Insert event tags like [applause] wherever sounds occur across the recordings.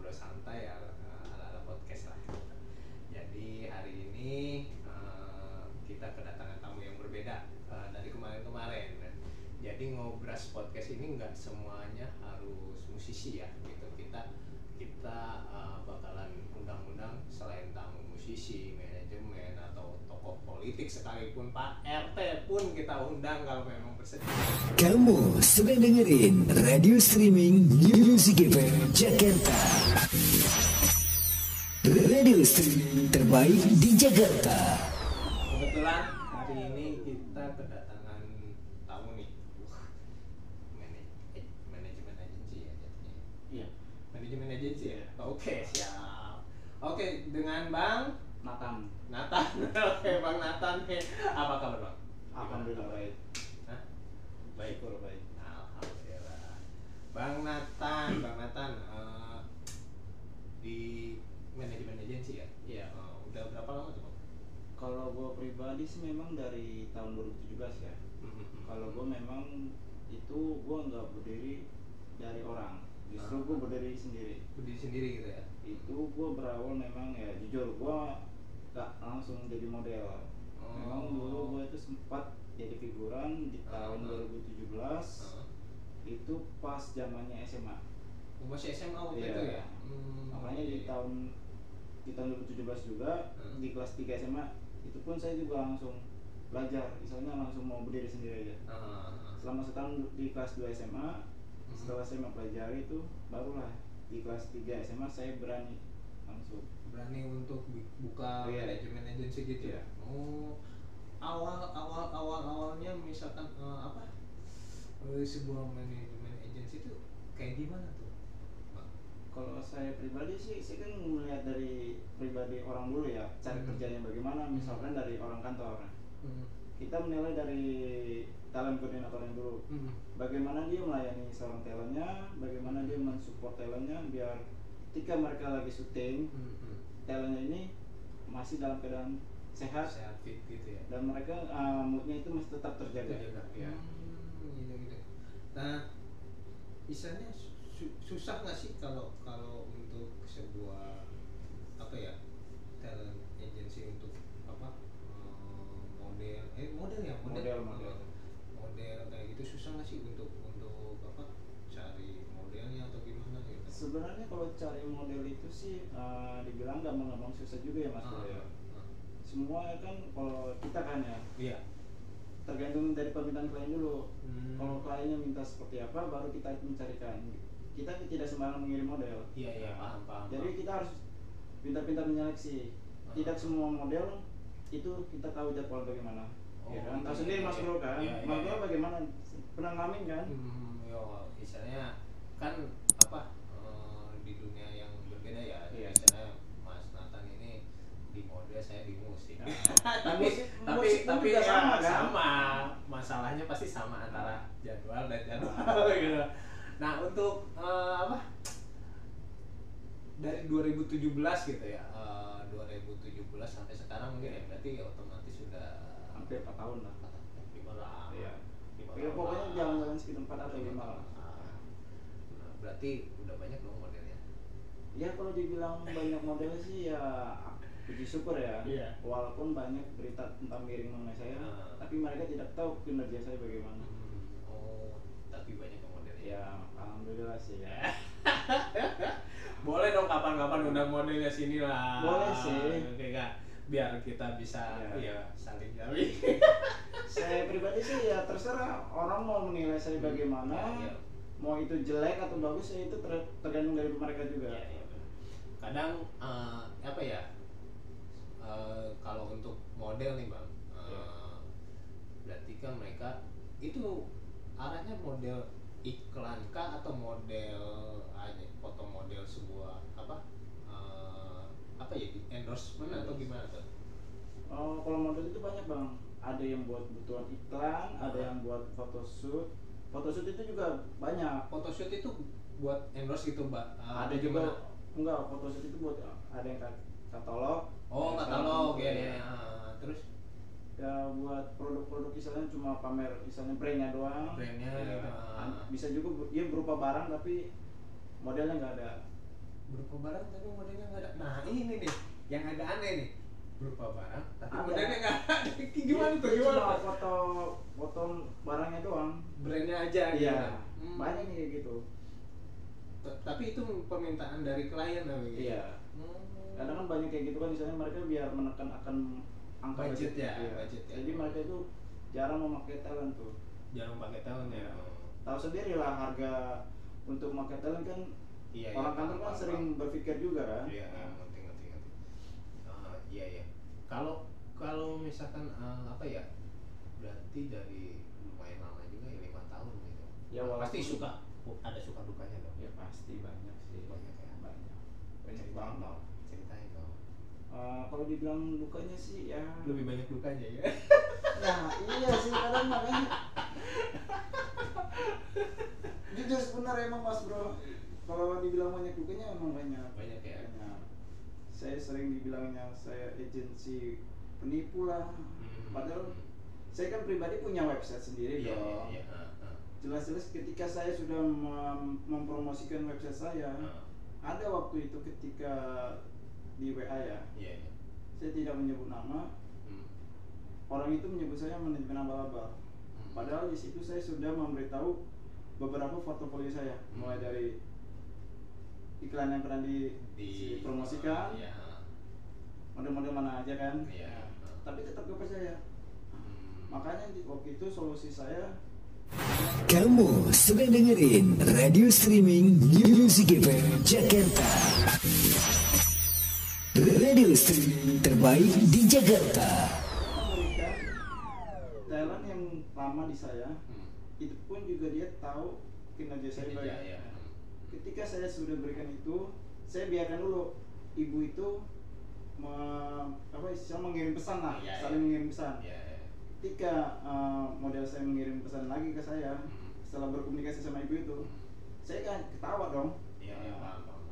ngobrol santai ya uh, ala-ala podcast lah. Jadi hari ini uh, kita kedatangan tamu yang berbeda uh, dari kemarin-kemarin. Jadi Ngobras Podcast ini nggak semuanya harus musisi ya, gitu. Kita kita uh, bakalan undang-undang selain tamu musisi, politik sekalipun Pak RT pun kita undang kalau memang bersedia. Kamu sedang dengerin radio streaming Music FM Jakarta. Radio streaming terbaik di Jakarta. Kebetulan hari ini kita kedatangan tamu nih. Wah, manaj- eh, manajemen agensi ya jadinya. Iya, Manajemen agensi ya. Oke, siap. Oke, dengan Bang Nathan. Oke, Bang Nathan nih. Apa kabar, Bang? Alhamdulillah baik. Hah? Baik, Syukur baik. Alhamdulillah. Bang Nathan, Bang Nathan eh, di manajemen agensi ya? Iya. Eh, udah berapa lama tuh, Bang? Kalau gue pribadi sih memang dari tahun 2017 ya. Kalau gue memang itu gue nggak berdiri dari orang. Justru Ah. gue berdiri sendiri. berdiri sendiri gitu ya? Itu gue berawal memang ya jujur gue gak langsung jadi model. Memang dulu gue itu sempat jadi figuran di tahun Ah. 2017 Heeh. itu pas zamannya SMA. Oh, masih SMA waktu Iya. itu ya? Hmm, makanya di iya. tahun di tahun 2017 juga Hmm. di kelas 3 SMA itu pun saya juga langsung belajar misalnya langsung mau berdiri sendiri aja Ah, selama setahun di kelas 2 SMA Hmm. setelah saya mempelajari itu barulah di kelas 3 SMA saya berani langsung berani untuk buka Iya. manajemen agensi gitu ya? Iya. Oh, awal awal awal awalnya misalkan eh, apa eh, sebuah manajemen agensi itu kayak gimana tuh? Kalau saya pribadi sih saya kan melihat dari pribadi orang dulu ya cari Hmm. kerjanya bagaimana misalkan dari orang kantor Hmm. kita menilai dari talent koordinatornya dulu Hmm. bagaimana dia melayani seorang talentnya, bagaimana dia mensupport talentnya biar ketika mereka lagi syuting, Hmm. Hmm. talentnya ini masih dalam keadaan sehat Sehat fit gitu ya? dan mereka uh, moodnya itu masih tetap terjaga. Terjaga. Ya. Hmm, gitu gitu. Nah, misalnya su- susah nggak sih kalau kalau untuk sebuah apa ya talent agency untuk apa eh, model eh model ya Model, model. model kayak gitu susah nggak sih untuk untuk apa cari modelnya atau gimana gitu Sebenarnya kalau cari model itu sih uh, dibilang gampang-gampang susah juga ya Mas Bro ya. Semua kan kalau kita kan ya iya tergantung dari permintaan klien dulu. Hmm. Kalau kliennya minta seperti apa baru kita mencarikan. Kita tidak sembarang mengirim model. iya iya paham paham Jadi kita harus pintar-pintar menyeleksi. Tidak Ah. semua model itu kita tahu jadwal bagaimana. Oh, ya kan? Tahu iya, sendiri iya, Mas iya. Bro kan. Iya, iya, Mas Bro iya. bagaimana? Pernah ngalamin kan? Hmm, yo, misalnya kan apa eh, di dunia yang berbeda ya, misalnya Mas Nathan ini di model, saya di musik. Tapi musik- tapi musik tapi ya, sama, kan? sama. Masalahnya pasti sama antara jadwal dan jadwal gitu. Nah untuk eh, apa? Dari 2017 gitu ya, eh, 2017 sampai sekarang mungkin ya berarti otomatis sudah Hampir 4 tahun lah. lima lah. Iya. Lima Ya, tahun pokoknya jalan-jalan sekitar 4 atau 5 lah. Nah, berarti udah banyak dong modelnya. Ya kalau dibilang banyak model sih ya puji syukur ya. Iya. Walaupun banyak berita tentang miring mengenai saya, Ah. tapi mereka tidak tahu kinerja saya bagaimana. Oh, tapi banyak modelnya. Ya, alhamdulillah sih ya. [laughs] Boleh dong kapan-kapan undang modelnya sini lah. Boleh sih. Oke kak, biar kita bisa Iya. ya saling saling. [laughs] saya pribadi sih ya terserah orang mau menilai saya bagaimana Iya, iya. mau itu jelek atau bagus ya itu ter- tergantung dari mereka juga iya, benar. Kadang eh, apa ya? eh, kalau untuk model nih bang, eh, Iya. berarti kan mereka itu arahnya model iklan kah atau model aja foto model sebuah apa eh, apa ya endorsement atau gimana tuh? Oh, kalau model itu banyak bang ada yang buat kebutuhan iklan ada Ah. yang buat photoshoot photoshoot itu juga banyak Photoshoot itu buat endorse gitu mbak? Eh, ada juga gimana? Enggak photoshoot itu buat ada yang kat- katalog. Oh katalog ya, ya, ya. terus? Ya buat produk-produk misalnya cuma pamer misalnya brandnya doang. Brandnya Ya, gitu, an- ah. bisa juga dia berupa barang tapi modelnya nggak ada. Berupa barang tapi modelnya nggak ada. Nah ini nih yang agak aneh nih. Berupa barang tapi Ada. modelnya nggak ada. [laughs] Gimana tuh gimana cuma foto foto barangnya doang. Brandnya aja gitu. iya. Hmm. banyak nih kayak gitu tapi itu permintaan dari klien lah begitu iya Hmm. kadang kan banyak kayak gitu kan misalnya mereka biar menekan akan angka Budget ya, Iya. budget ya. jadi mereka itu jarang memakai talent tuh jarang pakai tahun ya Iya. tahu sendiri lah harga untuk memakai talent kan iya orang iya, kantor kan sering berpikir juga kan Iya, iya, ngerti, ngerti, ngerti. Ah, iya, iya. Kalau kalau misalkan eh, apa ya, berarti dari lumayan lama juga ya lima tahun gitu. Ya, pasti suka, ada suka dukanya dong. Pasti banyak sih Banyak ya. banyak banyak banget dong, ceritain dong. Eh, kalau dibilang dukanya sih ya Lebih banyak dukanya ya. [laughs] Nah, iya sih kadang makanya [laughs] jujur sebenarnya emang mas bro kalau dibilang banyak dukanya emang banyak Banyak ya? banyak saya sering dibilangnya saya agensi penipu lah Hmm. padahal saya kan pribadi punya website sendiri Iya, iya, dong iya. Jelas-jelas ketika saya sudah mem- mempromosikan website saya ah. ada waktu itu ketika di WA ya Iya, iya. saya tidak menyebut nama Hmm. orang itu menyebut saya manajemen abal-abal Hmm. Padahal di situ saya sudah memberitahu beberapa portofolio saya, Hmm. mulai dari iklan yang pernah di, dipromosikan, Iya. model-model mana aja kan. Nah, tapi tetap gak percaya. Hmm. Makanya di, waktu itu solusi saya Kamu sedang dengerin radio streaming Music FM Jakarta. Radio streaming terbaik di Jakarta. talent yang lama di saya, Hmm. itu pun juga dia tahu kinerja saya baik. Iya. Ketika saya sudah berikan itu, saya biarkan dulu ibu itu me- apa istilah mengirim pesan lah, Iya, saling iya. mengirim pesan. Iya, iya. Ketika uh, model saya mengirim pesan lagi ke saya Hmm. setelah berkomunikasi sama ibu itu saya kan ketawa dong paham, paham.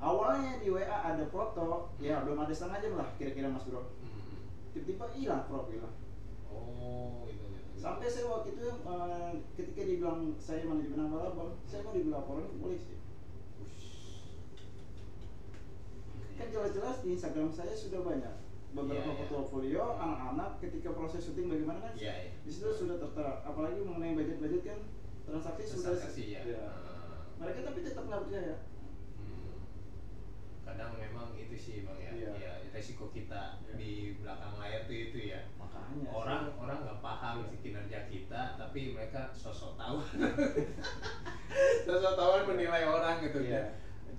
awalnya di WA ada foto ya belum ada setengah jam lah kira-kira mas bro Hmm. tiba-tiba hilang profil lah Oh, itu, itu. itu. sampai saya waktu itu uh, ketika dibilang saya manajemen abal-abal saya mau dilaporin ke polisi kan jelas-jelas di Instagram saya sudah banyak beberapa Iya, iya. portofolio anak-anak ketika proses syuting bagaimana kan Iya, iya. di situ sudah tertera apalagi mengenai budget-budget kan transaksi sudah Transaksi ya. ya. Ah. mereka tapi tetap nggak percaya Hmm. Kadang memang itu sih bang ya, Iya. ya resiko kita Iya. di belakang layar tuh itu ya. makanya Orang sih. orang nggak paham sih kinerja kita, tapi mereka sosok tahu. [laughs] sosok tahu menilai orang gitu Iya.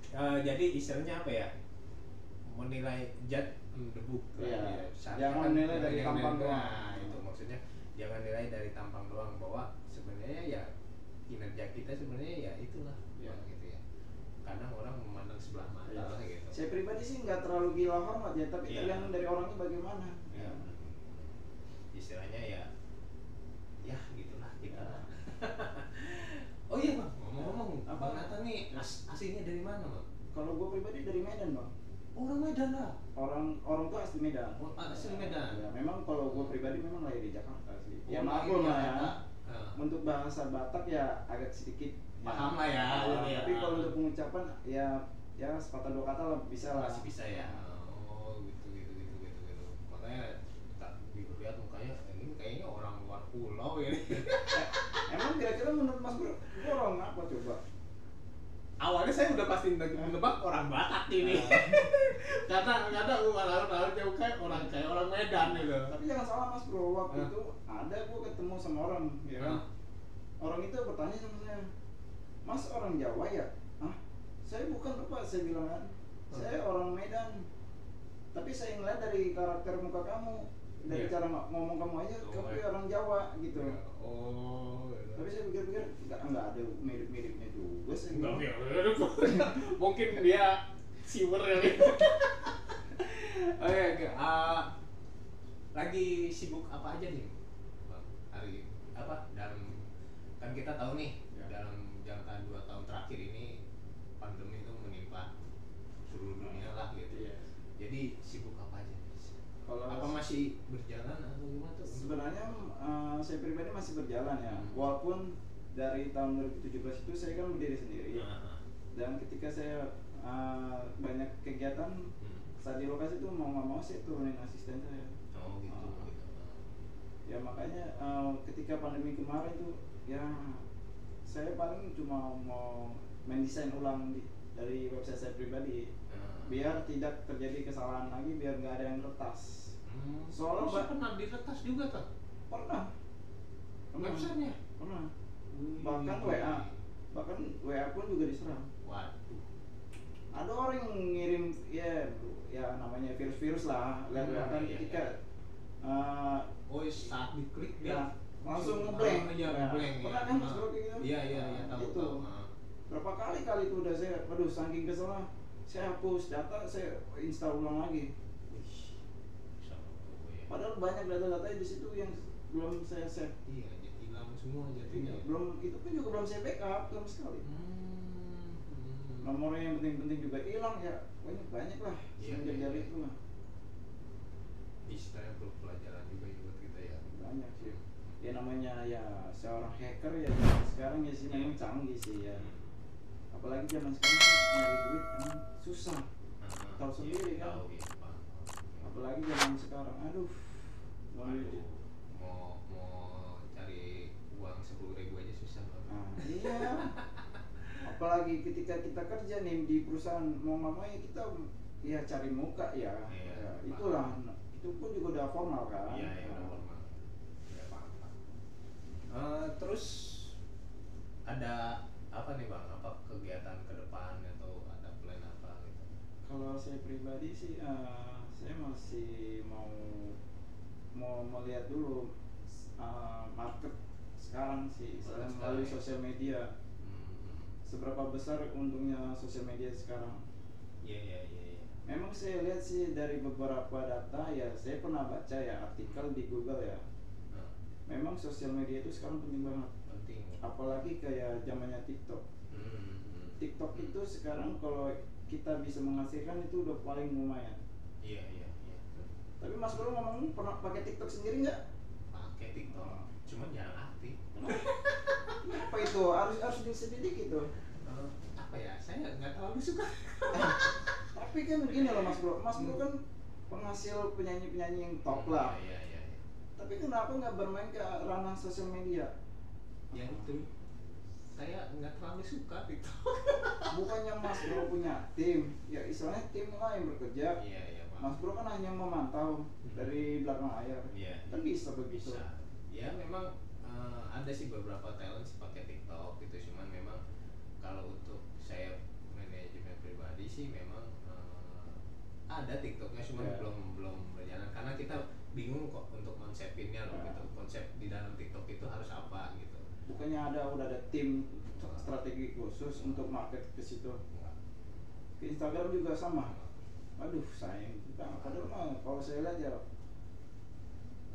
Eh, jadi istilahnya apa ya? Menilai jat debu. Iya. Seharusnya Jangan menilai dari tampang doang. Nah, itu maksudnya jangan nilai dari tampang doang bahwa sebenarnya ya kinerja kita sebenarnya ya itulah. Bang, gitu ya. Kadang orang memandang sebelah mata Iya. lah gitu. saya pribadi sih nggak terlalu gila hormat ya tapi Iya. tergantung dari orangnya bagaimana Ya. Istilahnya ya ya gitulah kita. Ya. oh iya bang, ngomong-ngomong, Apa? Bang Nathan nih as aslinya dari mana bang? kalau gue pribadi dari Medan bang Orang Medan lah. orang orang tuh asli Medan Oh, asli Medan. ya, memang kalau gue pribadi memang lahir di Jakarta sih ya Oh, maklum lahir di lah ya untuk bahasa Batak ya agak sedikit Paham lah ya, jadi ya. tapi kalau untuk pengucapan ya ya sepatah dua kata lah bisa lah masih bisa ya. Oh gitu gitu gitu gitu gitu. Makanya tak dilihat mukanya ini kayaknya orang luar pulau ya. [laughs] Eh, emang kira-kira menurut Mas Bro orang apa coba Awalnya saya udah pasti menebak orang Batak ini. karena karena orang-orang jauh kayak orang kayak orang Medan gitu. tapi jangan salah Mas Bro waktu Ah. itu ada gua ketemu sama orang ya kan Ah. orang itu bertanya sama saya Mas orang Jawa ya Hah? saya bukan Pak saya bilang kan Ah. saya orang Medan tapi saya ngeliat dari karakter muka kamu dari Iya. cara ng- ngomong kamu aja Oh, kamu iya. orang Jawa gitu Oh. gitu. tapi saya pikir-pikir nggak nggak ada mirip-miripnya juga bilang. enggak. [laughs] Mungkin dia siwer kali. [laughs] Oke, oke. Ah, lagi sibuk apa aja nih? Hari ini? apa dalam kan kita tahu nih Ya. dalam jangka dua tahun terakhir ini pandemi itu menimpa seluruh dunia lah gitu. Iya. Jadi sibuk apa aja? nih? Kalau apa masih berjalan atau gimana tuh sebenarnya eh, saya pribadi masih berjalan ya Hmm. walaupun dari tahun 2017 itu saya kan berdiri sendiri Nah, dan ketika saya eh, banyak kegiatan hmm. saat di lokasi itu mau nggak mau saya turunin asisten saya oh gitu, gitu. ya makanya eh, ketika pandemi kemarin tuh ya saya paling cuma mau mendesain ulang di- dari website saya pribadi Nah. biar tidak terjadi kesalahan lagi biar nggak ada yang retas Hmm. Soalnya Mbak- pernah diretas juga tuh pernah pernah websitenya pernah Wih. bahkan WA bahkan WA pun juga diserang waduh ada orang yang ngirim ya ya namanya virus-virus lah lihat Hmm, kan iya, ketika iya. eh, oh saat diklik ya ya langsung Ah, ngeblank iya Ya. ngeblank ya. pernah kan mas Ah. bro gitu iya iya iya Nah, tahu itu tahu ah. berapa kali kali itu udah saya aduh saking keselnya saya hapus data saya install ulang lagi Wih, sama gue ya. Padahal banyak data-data di situ yang belum saya save iya jadi hilang semua jadinya Iya, belum itu pun juga belum saya backup sama sekali. Hmm. hmm. nomornya yang penting-penting juga hilang ya. Banyak banyak lah. Iya, semenjak iya, dari iya. itu mah. Istilahnya perlu pelajaran juga ya buat kita ya. Banyak sih. Ya namanya ya seorang hacker ya sekarang ya sih memang canggih sih ya. Apalagi zaman sekarang nyari duit emang susah. Ah, Tahu iya, sendiri kan? Apalagi zaman sekarang aduh mau Aduh, duit mau mau cari uang sepuluh ribu aja susah banget. nah, iya apalagi ketika kita kerja nih di perusahaan mau nggak mau ya kita ya cari muka ya, Iya, Ya, paham. itulah itu pun juga udah formal kan Iya, iya, udah normal. Ya, paham, paham. Eh, terus ada apa nih bang? Apa kegiatan ke depan atau ada plan apa gitu? Kalau saya pribadi sih, eh, saya masih mau mau melihat dulu eh, market sekarang sih, sekarang melalui ya? sosial media. Hmm, Seberapa besar untungnya sosial media sekarang? Iya, iya, iya. iya. Memang saya lihat sih dari beberapa data ya, saya pernah baca ya artikel di Google ya. Memang sosial media itu sekarang penting banget. penting. Apalagi kayak zamannya TikTok. Hmm, hmm. TikTok itu sekarang kalau kita bisa menghasilkan itu udah paling lumayan. Iya, iya. Tapi Mas Bro ngomong pernah pakai TikTok sendiri nggak? Pakai TikTok, cuman jarang aktif. apa itu harus harus disedikit gitu Eh, apa ya? Saya nggak terlalu suka. [laughs] tapi kan gini loh mas bro mas bro kan penghasil penyanyi penyanyi yang top lah Iya, iya, iya. tapi kenapa nggak bermain ke ranah sosial media Ya itu. Saya nggak terlalu suka TikTok. bukannya mas bro punya tim ya istilahnya tim lah yang bekerja Iya, iya. Mas bro kan hanya memantau dari belakang layar. Iya. kan bisa begitu. Bisa. Ya memang eh, ada sih beberapa talent sih pakai TikTok gitu. Cuman memang kalau untuk saya manajemen pribadi sih memang eh, ada TikToknya cuman Ya. belum belum berjalan. Karena kita bingung kok untuk konsepinnya loh Ya. gitu. Konsep di dalam TikTok itu harus apa gitu. Bukannya ada udah ada tim strategi khusus untuk market ke situ? Ke Instagram juga sama aduh sayang. Juga padahal mah kalau saya lihat ya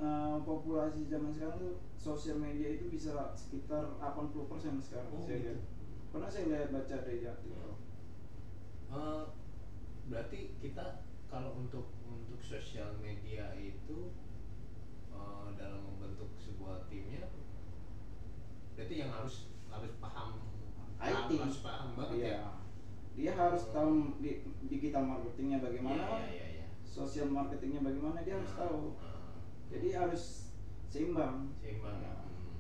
eh, populasi zaman sekarang tuh sosial media itu bisa sekitar 80% sekarang Oh, saya gitu. lihat. Pernah saya lihat baca dari artikel. Eh, berarti kita kalau untuk untuk sosial media itu eh, dalam membentuk sebuah timnya berarti yang harus harus paham IT. harus paham banget iya. ya dia harus tahu di, digital marketingnya bagaimana Iya, iya, iya, iya. sosial marketingnya bagaimana dia harus tahu nah, jadi harus seimbang seimbang ya. Hmm.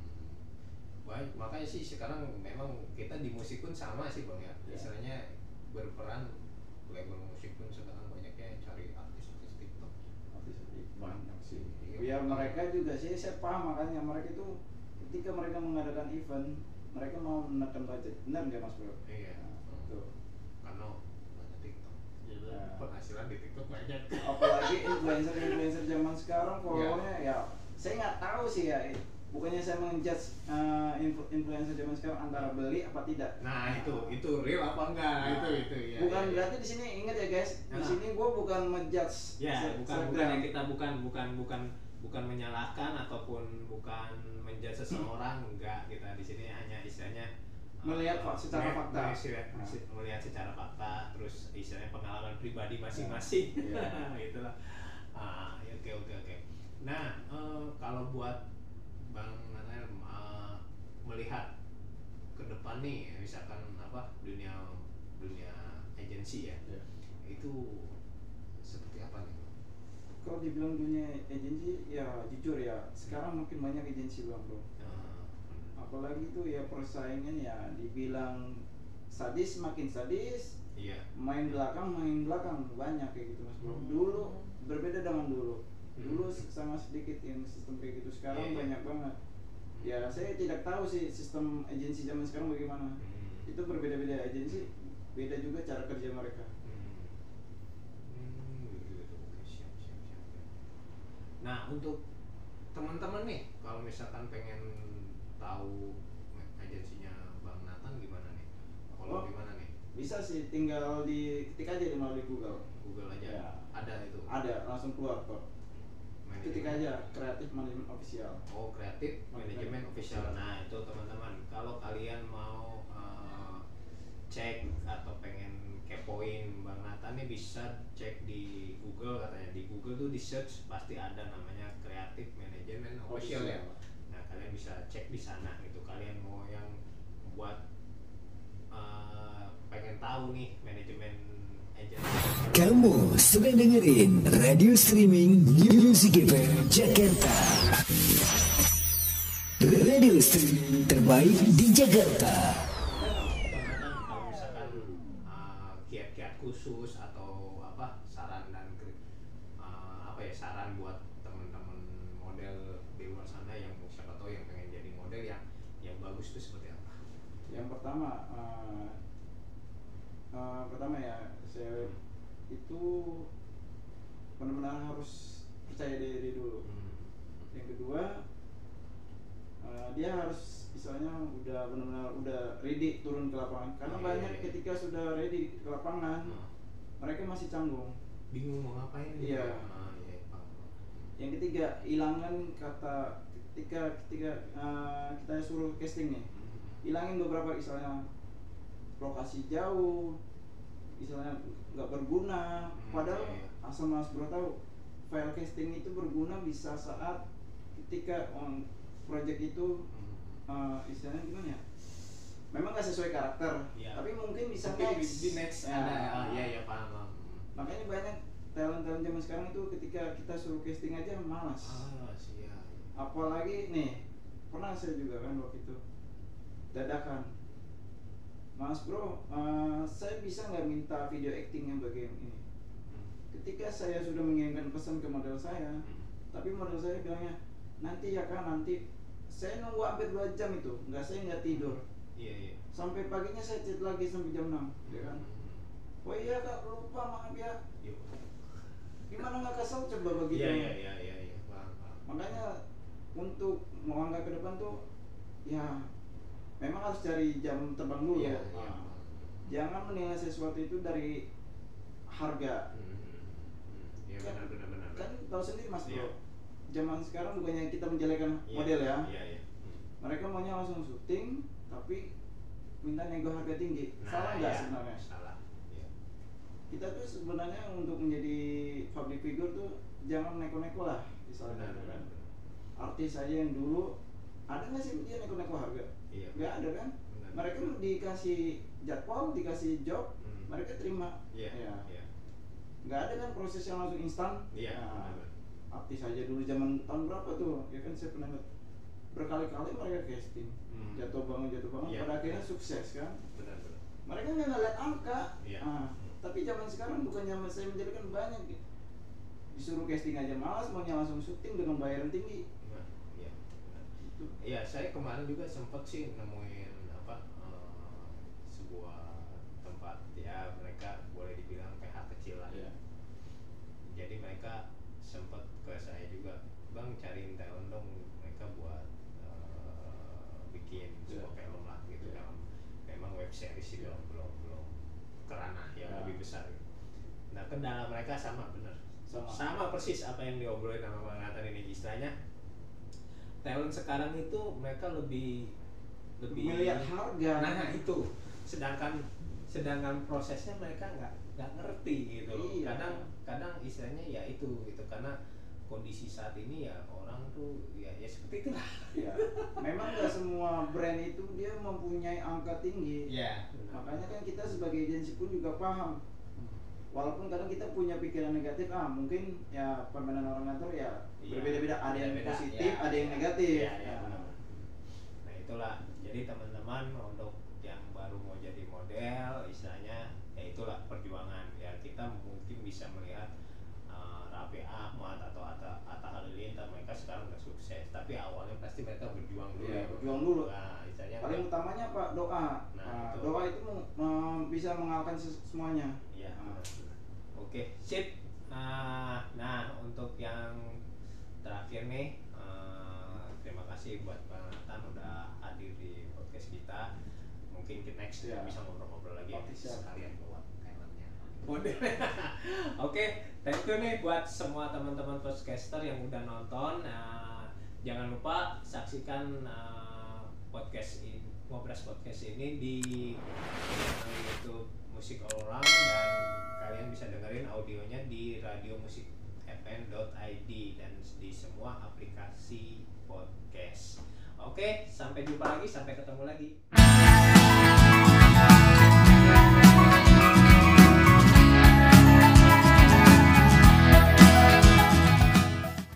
Baik, makanya sih sekarang memang kita di musik pun sama sih bang ya. Ya. Istilahnya berperan label musik pun sekarang banyaknya cari artis-artis TikTok. Artis banyak sih Iya, biar mereka juga sih saya paham makanya mereka itu ketika mereka mengadakan event mereka mau menekan budget benar nggak mas bro Iya. Nah, Hmm. tuh. Karena banyak TikTok. Jadi Ya. penghasilan di TikTok banyak. apalagi influencer influencer zaman sekarang followernya ya saya nggak tahu sih ya bukannya saya menjudge uh, influ- influencer zaman sekarang antara beli apa tidak Nah itu itu real apa enggak Nah, itu itu ya. bukan ya, ya. berarti di sini ingat ya guys di Nah. sini gue bukan menjudge Ya, se- bukan bukan yang kita bukan bukan bukan bukan menyalahkan ataupun bukan menjudge seseorang enggak kita di sini hanya istilahnya Melihat fak- secara melihat- fakta. melihat, Nah. melihat secara fakta terus istilahnya pengalaman pribadi masing-masing Iya. [laughs] itulah Ah, oke oke oke nah eh, kalau buat bang Nanel eh, melihat ke depan nih misalkan apa dunia dunia agensi ya Iya. itu seperti apa nih Kalau dibilang dunia agensi, ya jujur ya, sekarang makin banyak agensi bang bro. Apalagi itu ya persaingan ya, dibilang sadis makin sadis, iya main belakang main belakang banyak kayak gitu mas bro. Hmm. Dulu berbeda dengan dulu. Hmm. Dulu sangat sedikit yang sistem kayak gitu. Sekarang Iya, iya. banyak banget. Ya saya tidak tahu sih sistem agensi zaman sekarang bagaimana. Hmm. Itu berbeda-beda agensi, beda juga cara kerja mereka. Hmm. Hmm, gitu, gitu. Nah, untuk teman-teman nih, kalau misalkan pengen tahu agensinya Bang Nathan gimana nih? Kalau Oh. gimana nih? Bisa sih tinggal di ketik aja di melalui Google. Google aja. Ya. Ada itu. Ada langsung keluar kok. Ketik aja kreatif manajemen official. Oh, kreatif manajemen official. Nah, itu teman-teman, kalau kalian mau eh, cek atau pengen kepoin Bang Nathan nih bisa cek di Google katanya. Di Google tuh di search pasti ada namanya kreatif manajemen official ya. Kalian bisa cek di sana gitu. Kalian mau yang buat eh, pengen tahu nih manajemen. Kamu sedang dengerin radio streaming Music FM Jakarta. Radio streaming terbaik di Jakarta. Bang kalau misalkan uh, kiat-kiat khusus atau apa saran dan kri- uh, apa ya saran buat teman-teman model di luar sana yang siapa tahu yang pengen jadi model yang yang bagus itu seperti apa? Yang pertama, eh, eh, pertama ya saya itu benar-benar harus percaya diri dulu. Hmm. Yang kedua, eh, dia harus misalnya udah benar-benar udah ready turun ke lapangan. Karena Iya, banyak iya, ketika sudah ready ke lapangan, Nah, mereka masih canggung. bingung mau ngapain? Iya. Ah, iya. Yang ketiga, hilangkan kata ketika ketika eh, kita suruh casting nih, Hmm. hilangin beberapa misalnya lokasi jauh, misalnya nggak berguna. Hmm, Padahal iya, iya. asal mas bro tahu, file casting itu berguna bisa saat ketika on project itu eh, istilahnya gimana ya? Memang nggak sesuai karakter, Iya. tapi mungkin bisa Mungkin next. di next Ya. ada ah, iya iya paham. Makanya banyak talent-talent zaman sekarang itu ketika kita suruh casting aja malas. Ah, siap. Apalagi nih pernah saya juga kan waktu itu dadakan mas bro eh, saya bisa nggak minta video acting yang bagian ini Hmm. ketika saya sudah mengirimkan pesan ke model saya Hmm. tapi model saya bilangnya nanti ya kan nanti saya nunggu hampir dua jam itu nggak saya nggak tidur Iya iya. sampai paginya saya chat lagi sampai jam 6 ya kan Hmm. oh iya kak lupa maaf ya gimana nggak kesel coba begitu Iya iya iya iya iya. Paham, paham. makanya untuk mau angkat ke depan tuh ya memang harus cari jam terbang dulu. Nah, jangan menilai sesuatu itu dari harga Hmm, hmm, hmm. Iya Kan- benar benar benar. kan tahu sendiri mas bro Iya. zaman sekarang bukannya kita menjelekan Iya, model ya iya. Hmm. mereka maunya langsung syuting tapi minta nego harga tinggi Nah, salah nggak iya, sebenarnya Salah. Iya. kita tuh sebenarnya untuk menjadi public figure tuh jangan neko-neko lah misalnya Benar benar. benar. Artis aja yang dulu ada nggak sih dia neko-neko harga Iya. nggak ada kan Benar. mereka dikasih jadwal dikasih job Hmm. mereka terima Iya. Ya. Iya. nggak ada kan proses yang langsung instan Iya. Nah, benar, artis aja dulu zaman tahun berapa tuh ya kan saya pernah lihat berkali-kali mereka casting Hmm. jatuh bangun jatuh bangun Iya. pada akhirnya sukses kan Benar benar. mereka nggak ngeliat angka Iya. Ah, tapi zaman sekarang bukannya saya menjadikan banyak gitu. disuruh casting aja malas maunya langsung syuting dengan bayaran tinggi Nah. Benar. gitu. Iya, saya kemarin juga sempat sih nemuin apa eh, sebuah tempat ya mereka boleh dibilang PH kecil lah. Iya. Jadi mereka sempat ke saya juga, bang cariin talent dong mereka buat eh, bikin Iya. sebuah film lah gitu Iya. dalam memang web series sih belum belum belum kerana yang Iya. lebih besar. gitu. Nah kendala mereka sama bener, Sama. sama persis apa yang diobrolin sama Bang Nathan ini istilahnya talent sekarang itu mereka lebih lebih melihat harga. Nah itu. Sedangkan sedangkan prosesnya mereka nggak nggak ngerti gitu Iya. kadang kadang istilahnya ya itu gitu. Karena kondisi saat ini ya orang tuh ya ya seperti itulah. Ya memang nggak semua brand itu dia mempunyai angka tinggi. Ya makanya kan kita sebagai agensi pun juga paham walaupun kadang kita punya pikiran negatif ah mungkin ya permainan orang kantor ya Iya. berbeda-beda ada yang positif ya. ada yang negatif Iya, iya, Nah. Nah itulah jadi teman-teman untuk yang baru mau jadi model istilahnya ya itulah perjuangan ya kita mungkin bisa melihat uh, Raffi Ahmad atau Atta, Atta Halilintar mereka sekarang udah sukses tapi awalnya pasti mereka berjuang dulu ya berjuang dulu. nah istilahnya paling utamanya pak doa Nah, Nah, itu. doa itu mem- bisa mengalahkan semuanya Iya. Oke, sip. Nah, nah untuk yang terakhir nih, eh, terima kasih buat Bang Nathan udah hadir di podcast kita. Mungkin ke next Iya. kita bisa ngobrol-ngobrol lagi ya, siap. sekalian buat. [laughs] Model. Oke, thank you nih buat semua teman-teman podcaster yang udah nonton. Nah, jangan lupa saksikan eh, podcast ini, ngobras podcast ini di YouTube Musik Around dan kalian bisa dengerin audionya di radiomusikfm.id dan di semua aplikasi podcast. Oke, sampai jumpa lagi, sampai ketemu lagi.